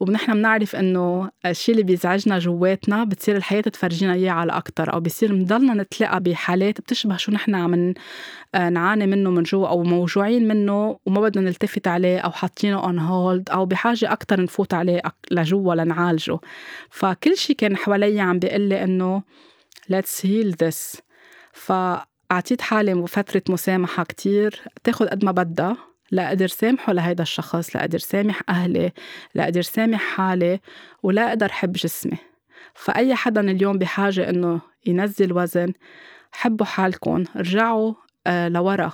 ونحن بنعرف إنه الشيء اللي بيزعجنا جواتنا بتصير الحياة تفرجينا إياه على أكثر أو بصير بنضلنا نتلاقى بحالات بتشبه شو نحن عم آه، نعاني منه من جوا أو موجوعين منه وما بدنا نلتفت عليه أو حاطينه on hold أو بحاجة أكثر نفوت عليه لجوا لنعالجه. فكل شيء كان حوالي عم بيقول لي إنه let's heal this. فأعطيت حالي فترة مسامحة كتير. تاخد قد ما بدها. لا أقدر سامحه لهيدا الشخص لا أقدر سامح أهلي لا أقدر سامح حالي ولا أقدر حب جسمي. فأي حدا اليوم بحاجة إنه ينزل وزن حبوا حالكم رجعوا آه لورا.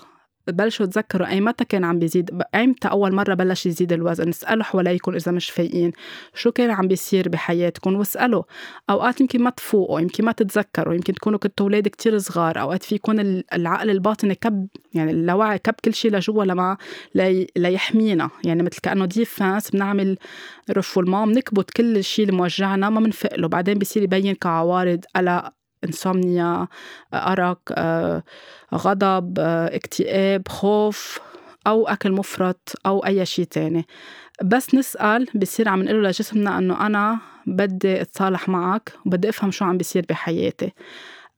بلشوا تذكروا أي متى كان عم بيزيد ايمتى أول مرة بلش يزيد الوزن؟ اسألوا حواليكم إذا مش فايقين. شو كان عم بيصير بحياتكم؟ واسألوا. أوقات يمكن ما تفوقوا يمكن ما تتذكروا يمكن تكونوا كنتوا أولاد كتير صغار. أوقات في يكون العقل الباطني كب يعني اللاوعي كب كل شيء لجوا لجوا ليحمينا يعني مثل كأنه défense بنعمل refoulement بنكبت كل الشيء اللي موجعنا ما بنفوق له. بعدين بصير يبين كعوارض قلق insomnia أرق آه، غضب آه، اكتئاب خوف أو أكل مفرط أو أي شيء تاني. بس نسأل بصير عم نقول لجسمنا إنه أنا بدي أتصالح معك وبدي أفهم شو عم بيصير بحياتي.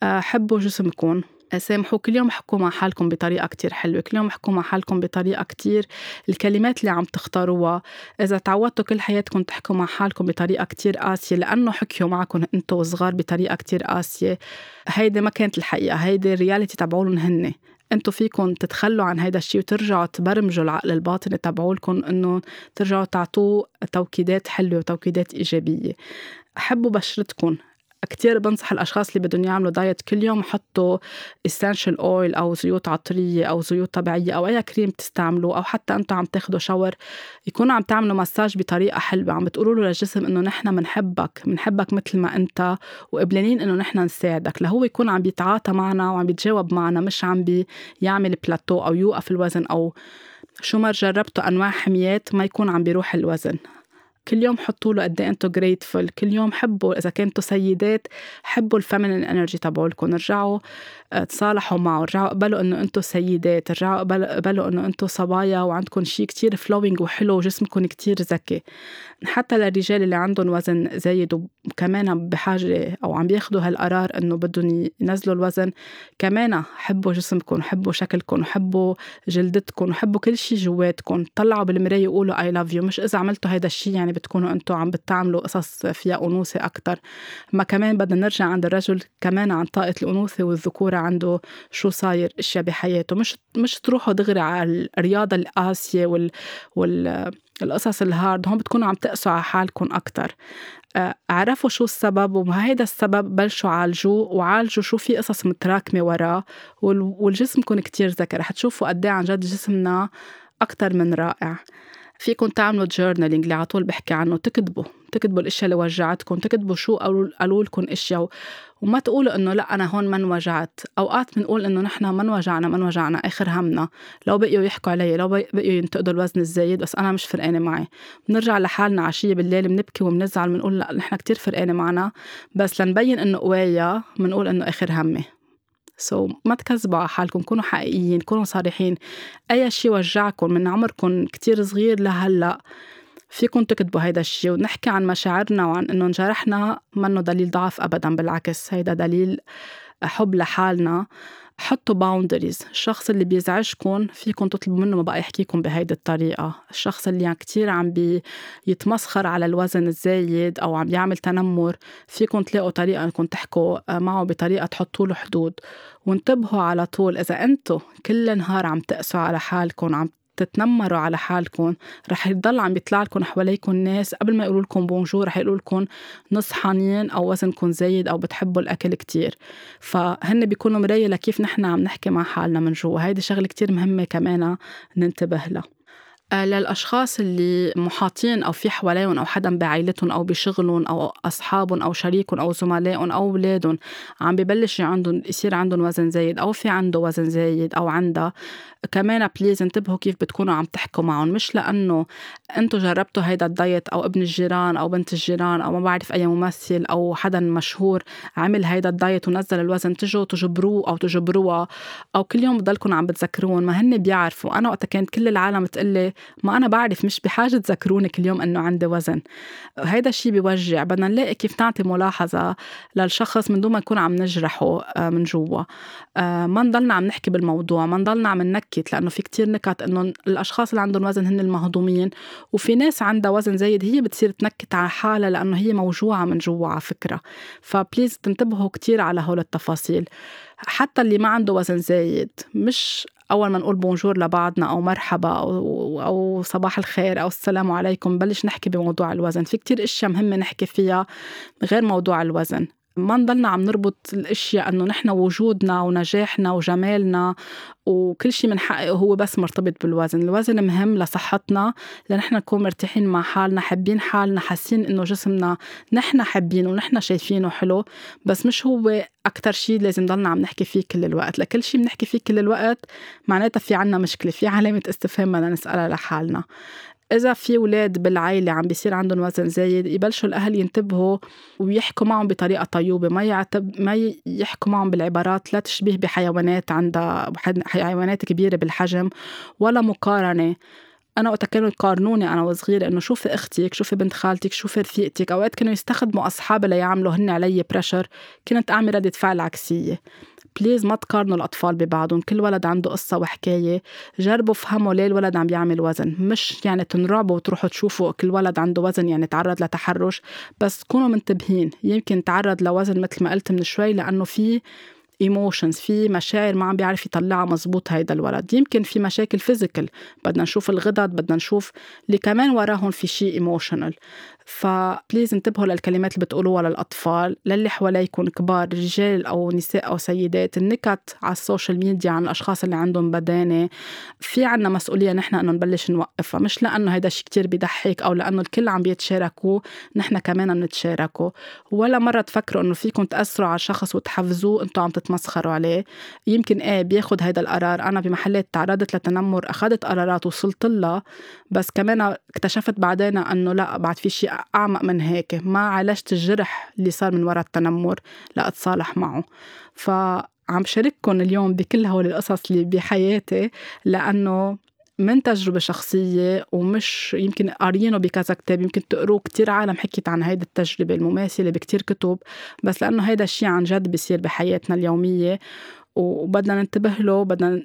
آه، حبوا جسمكم. سامحوا كل يوم احكوا مع حالكم بطريقة كتير حلوة كل يوم احكوا مع حالكم بطريقة كتير الكلمات اللي عم تختاروها. إذا تعودتوا كل حياتكم تحكوا مع حالكم بطريقة كتير قاسية لأنه حكيوا معكم أنتوا صغار بطريقة كتير قاسية هيدي ما كانت الحقيقة هيدي ال reality تبعولن هن أنتوا فيكم تتخلوا عن هيدا الشيء وترجعوا تبرمجوا العقل الباطني تبعولكم إنه ترجعوا تعطوه توكيدات حلوة وتوكيدات إيجابية. حبوا بشرتكم كتير بنصح الأشخاص اللي بدهم يعملوا diet كل يوم حطوا essential oil أو زيوت عطرية أو زيوت طبيعية أو أي كريم تستعملوه أو حتى أنتم عم تاخدوا shower يكونوا عم تعملوا مساج بطريقة حلوة. عم بتقولوا له للجسم إنه نحن بنحبك بنحبك مثل ما أنت وقبلانين إنه نحن نساعدك. لهو يكون عم بيتعاطى معنا وعم بيتجاوب معنا مش عم بيعمل بلاتو أو يوقف الوزن أو شو ما جربتوا أنواع حميات ما يكون عم بيروح الوزن. كل يوم حطوا له قد إيه أنتم grateful كل يوم حبوا إذا كنتوا سيدات حبوا ال feminine energy تبعولكم رجعوا آه، تصالحوا معه رجعوا قبلوا إنه أنتم سيدات رجعوا قبلوا إنه أنتم صبايا وعندكم شيء كتير flowing وحلو وجسمكم كتير ذكي. حتى للرجال اللي عندهم وزن زايد وكمان بحاجة أو عم بياخدوا هالقرار إنه بدهم ينزلوا الوزن كمان حبوا جسمكم وحبوا شكلكم وحبوا جلدتكم وحبوا كل شيء جواتكم. طلعوا بالمراية وقولوا I love you مش إذا عملتوا هيدا الشيء يعني بتكونوا أنتم عم بتعملوا قصص فيها أنوثة أكتر. ما كمان بدنا نرجع عند الرجل كمان عن طاقة الأنوثة والذكورة عنده شو صاير أشياء بحياته. مش مش تروحوا دغري على الرياضة القاسية وال, وال القصص ال hard هون بتكونوا عم تقسوا على حالكم أكتر. آه، عرفوا شو السبب وهيدا السبب بلشوا عالجوه وعالجوا شو في قصص متراكمة وراه والجسم يكون كتير ذكي. رح تشوفوا قد عن جد جسمنا أكتر من رائع. فيكم تعملوا journaling اللي على طول بحكي عنه تكتبوا. تكتبوا الإشياء اللي وجعتكم تكتبوا شو قالوا لكم إشياء. وما تقولوا إنه لا أنا هون ما انوجعت أوقات بنقول إنه نحن ما انوجعنا ما انوجعنا آخر همنا. لو بقيوا يحكوا علي لو بقيوا ينتقدوا الوزن الزايد بس أنا مش فرقانة معي. بنرجع لحالنا عشية بالليل بنبكي وبنزعل بنقول لا نحن كتير فرقانة معنا. بس لنبين إنه قوايا بنقول إنه آخر همي سو so, ما تكذبوا على حالكم كونوا حقيقيين كونوا صريحين. أي شيء وجعكم من عمركم كتير صغير لهلأ فيكم تكتبوا هيدا الشيء ونحكي عن مشاعرنا وعن إنه انجرحنا منه دليل ضعف ابدا بالعكس هيدا دليل حب لحالنا. حطوا boundaries الشخص اللي بيزعجكم فيكم تطلبوا منه ما بقى يحكيكم بهيدي الطريقة. الشخص اللي يعني كتير عم بيتمسخر على الوزن الزايد أو عم بيعمل تنمر فيكم تلاقوا طريقة انكم تحكوا معه بطريقة تحطوا له حدود. وانتبهوا على طول إذا أنتوا كل نهار عم تقسوا على حالكم عم تتنمروا على حالكم. رح يضل عم بيطلع لكم حواليكم ناس قبل ما يقولوا لكم bonjour رح يقولوا لكم نصحانين أو وزنكم زايد أو بتحبوا الأكل كتير. فهن بيكونوا مراية لكيف نحن عم نحكي مع حالنا من جوا. هيدي شغلة كتير مهمة كمان ننتبه لها. للأشخاص اللي محاطين أو في حواليهم أو حدا بعائلتهم أو بشغلهم أو أصحابهم أو شريكهم أو زملائهم أو أولادهم عم ببلش عندهم يصير عندهم وزن زايد أو في عنده وزن زايد أو عندها. كمان بليز انتبهوا كيف بتكونوا عم تحكوا معهم. مش لأنه أنتوا جربتوا هيدا الدايت أو ابن الجيران أو بنت الجيران أو ما بعرف أي ممثل أو حدا مشهور عمل هيدا الدايت ونزل الوزن تجوا تجبروه أو تجبروها أو كل يوم بضلكم عم بتذكروهم ما هن بيعرفوا. أنا وقتها كانت كل العالم تقلي ما أنا بعرف مش بحاجة تذكروني كل يوم إنه عندي وزن. هيدا الشيء بيوجع بدنا نلاقي كيف نعطي ملاحظة للشخص من دون ما نكون عم نجرحه آه، من جوا. آه، ما نضلنا عم نحكي بالموضوع ما نضلنا عم ننكت لأنه في كتير نكت إنه الأشخاص اللي عندهم وزن هن المهضومين وفي ناس عندها وزن زايد هي بتصير تنكت على حالها لأنه هي موجوعة من جوا على فكرة. ف please تنتبهوا كتير على هول التفاصيل. حتى اللي ما عنده وزن زايد مش أول ما نقول bonjour لبعضنا أو مرحبا أو أو صباح الخير أو السلام عليكم بلش نحكي بموضوع الوزن. في كتير أشياء مهمة نحكي فيها غير موضوع الوزن. ما نضلنا عم نربط الأشياء إنه نحن وجودنا ونجاحنا وجمالنا وكل شيء بنحققه هو بس مرتبط بالوزن، الوزن مهم لصحتنا لنحن نكون مرتاحين مع حالنا، حابين حالنا، حاسين إنه جسمنا نحن حابينه ونحن شايفينه حلو، بس مش هو أكتر شيء لازم نضلنا عم نحكي فيه كل الوقت، لكل شيء بنحكي فيه كل الوقت معناتها في عنا مشكلة، في علامة استفهام بدنا نسألها لحالنا. إذا في ولاد بالعيلة عم بيصير عندهم وزن زايد يبلشوا الأهل ينتبهوا ويحكوا معهم بطريقة طيوبة ما يعتب ما يحكوا معهم بالعبارات لا تشبيه بحيوانات عندها حيوانات كبيرة بالحجم ولا مقارنة. أنا وقت كانوا يقارنوني أنا وصغيرة إنه شوفي أختك شوفي بنت خالتك شوفي رفيقتك. أوقات كانوا يستخدموا أصحابي ليعملوا هن علي pressure كنت أعمل ردة فعل عكسية. please ما تقارنوا الأطفال ببعضهم كل ولد عنده قصة وحكاية. جربوا فهموا ليه الولد عم بيعمل وزن. مش يعني تنرعبوا وتروحوا تشوفوا كل ولد عنده وزن يعني تعرض لتحرش بس كونوا منتبهين. يمكن تعرض لوزن مثل ما قلت من شوي لأنه في emotions في مشاعر ما عم بيعرف يطلعها مزبوط هيدا الولد. يمكن في مشاكل physical بدنا نشوف الغدد بدنا نشوف اللي كمان وراهم في شيء emotional ف please انتبهوا للكلمات اللي بتقولوها للأطفال للي حواليكم كبار رجال أو نساء أو سيدات النكت على ال social media عن الأشخاص اللي عندهم بدانة. في عنا مسؤولية نحن أنه نبلش نوقفها مش لأنه هيدا الشيء كتير بيضحك أو لأنه الكل عم بيتشاركوا نحن كمان بنتشاركوا ولا مرة تفكروا أنه فيكم تأثروا على شخص وتحفزوه أنتوا عم تتمسخروا عليه. يمكن إيه بياخد هيدا القرار. أنا بمحلات تعرضت لتنمر أخذت قرارات وصلت لها بس كمان اكتشفت بعدين أنه لا بعد في شيء أعمق من هيك. ما عالجت الجرح اللي صار من وراء التنمر لأتصالح معه. فعم شارككم اليوم بكل هول القصص اللي بحياتي لأنه من تجربة شخصية ومش يمكن قاريينه بكذا كتاب. يمكن تقروه كتير عالم حكيت عن هيدي التجربة المماثلة بكتير كتب بس لأنه هيدا الشيء عن جد بيصير بحياتنا اليومية وبدنا ننتبه له بدنا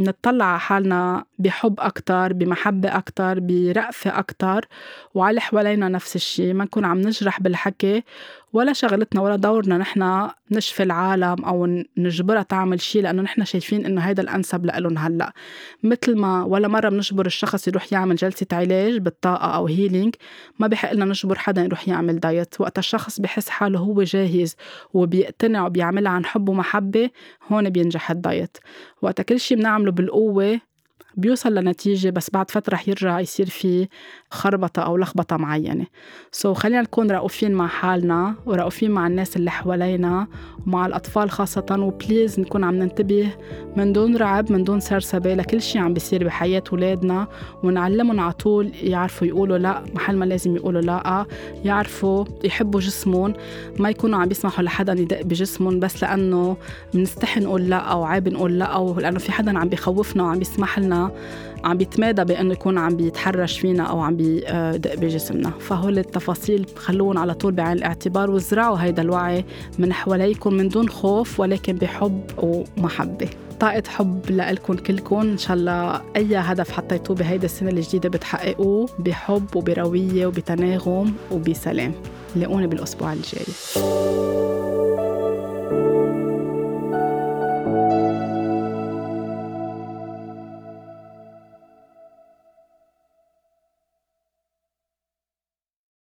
نطلع على حالنا بحب أكتر بمحبة أكتر برأفة أكتر وعلى حوالينا نفس الشيء. ما نكون عم نجرح بالحكي ولا شغلتنا ولا دورنا نحن نشفي العالم أو نجبرها تعمل شيء لأنه نحن شايفين إنه هيدا الأنسب لهم هلأ. مثل ما ولا مرة بنجبر الشخص يروح يعمل جلسة علاج بالطاقة أو هيلينج ما بحق لنا نجبر حدا يروح يعمل دايت وقت الشخص بحس حاله هو جاهز وبيقتنع وبيعملها عن حب ومحبة هون بينجح الدايت وقت كل شيء بنعمله بالقوة بيوصل لنتيجة بس بعد فترة رح يرجع يصير في خربطة أو لخبطة معينة. so خلينا نكون رؤوفين مع حالنا ورؤوفين مع الناس اللي حوالينا ومع الأطفال خاصة. و please نكون عم ننتبه من دون رعب من دون سرسبة لكل شيء عم بيصير بحياة ولادنا. ونعلمهم على طول يعرفوا يقولوا لا محل ما لازم يقولوا لا. يعرفوا يحبوا جسمهم. ما يكونوا عم بيسمحوا لحدا يدق بجسمهم بس لأنه بنستحي نقول لا أو عيب نقول لا أو لأنه في حدا عم بيخوفنا وعم بيسمح لنا. عم بيتمادى بأنه يكون عم بيتحرش فينا أو عم بيدق بجسمنا. فهول التفاصيل خلوهم على طول بعين الاعتبار وزرعوا هيدا الوعي من حواليكم من دون خوف ولكن بحب ومحبة. طاقة حب لكم كلكم. إن شاء الله أي هدف حطيتوه بهيدا السنة الجديدة بتحققوه بحب وبروية وبتناغم وبسلام. لاقوني بالأسبوع الجاي.